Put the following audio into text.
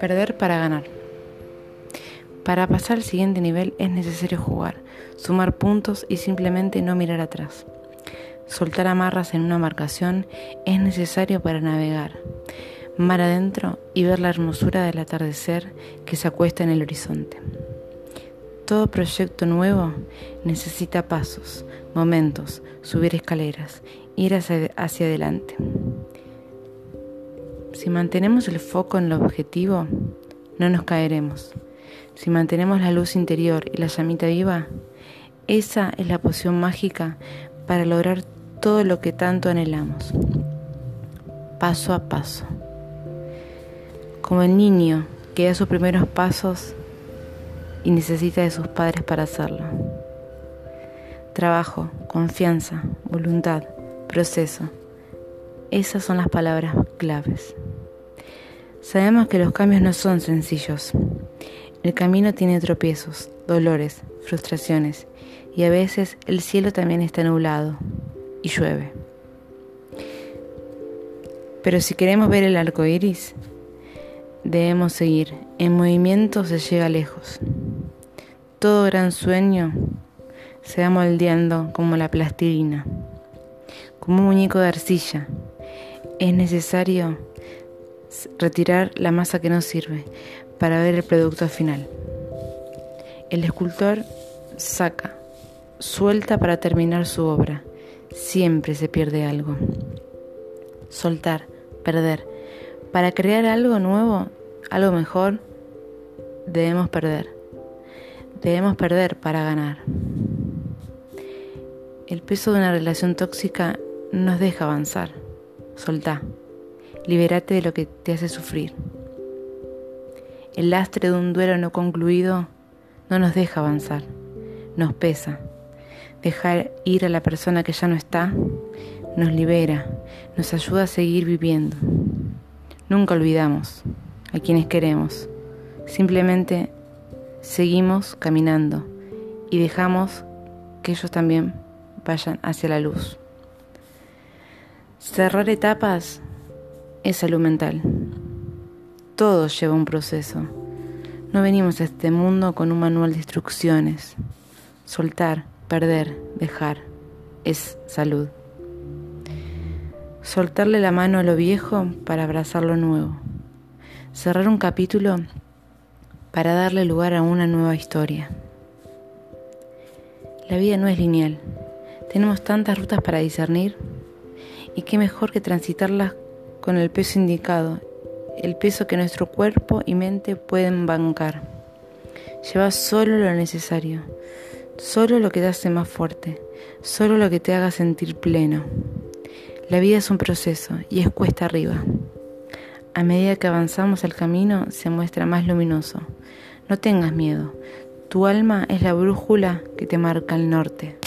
Perder para ganar. Para pasar al siguiente nivel es necesario jugar, sumar puntos y simplemente no mirar atrás. Soltar amarras en una marcación es necesario para navegar mar adentro y ver la hermosura del atardecer que se acuesta en el horizonte. Todo proyecto nuevo necesita pasos, momentos, subir escaleras, ir hacia, adelante. Si mantenemos el foco en el objetivo, no nos caeremos. Si mantenemos la luz interior y la llamita viva, esa es la poción mágica para lograr todo lo que tanto anhelamos. Paso a paso. Como el niño que da sus primeros pasos y necesita de sus padres para hacerlo. Trabajo, confianza, voluntad, proceso esas son las palabras claves. Sabemos que los cambios no son sencillos. El camino tiene tropiezos, dolores, frustraciones y a veces el cielo también está nublado y llueve. Pero si queremos ver el arco iris, debemos seguir. En movimiento se llega lejos. Todo gran sueño se va moldeando como la plastilina, como un muñeco de arcilla es necesario retirar la masa que no sirve para ver el producto final. El escultor saca, suelta para terminar su obra. Siempre se pierde algo. Soltar, perder. Para crear algo nuevo, algo mejor, debemos perder. Debemos perder para ganar. El peso de una relación tóxica nos deja avanzar. Soltá. Libérate de lo que te hace sufrir. El lastre de un duelo no concluido no nos deja avanzar, nos pesa. Dejar ir a la persona que ya no está nos libera, nos ayuda a seguir viviendo. Nunca olvidamos a quienes queremos, simplemente seguimos caminando y dejamos que ellos también vayan hacia la luz. Cerrar etapas es salud mental. Todo lleva un proceso. No venimos a este mundo con un manual de instrucciones. Soltar, perder, dejar es salud. Soltarle la mano a lo viejo para abrazar lo nuevo. Cerrar un capítulo para darle lugar a una nueva historia. La vida no es lineal. Tenemos tantas rutas para discernir y qué mejor que transitarlas con el peso indicado, el peso que nuestro cuerpo y mente pueden bancar. Lleva solo lo necesario, solo lo que te hace más fuerte, solo lo que te haga sentir pleno. La vida es un proceso y es cuesta arriba. A medida que avanzamos el camino se muestra más luminoso. No tengas miedo, tu alma es la brújula que te marca el norte.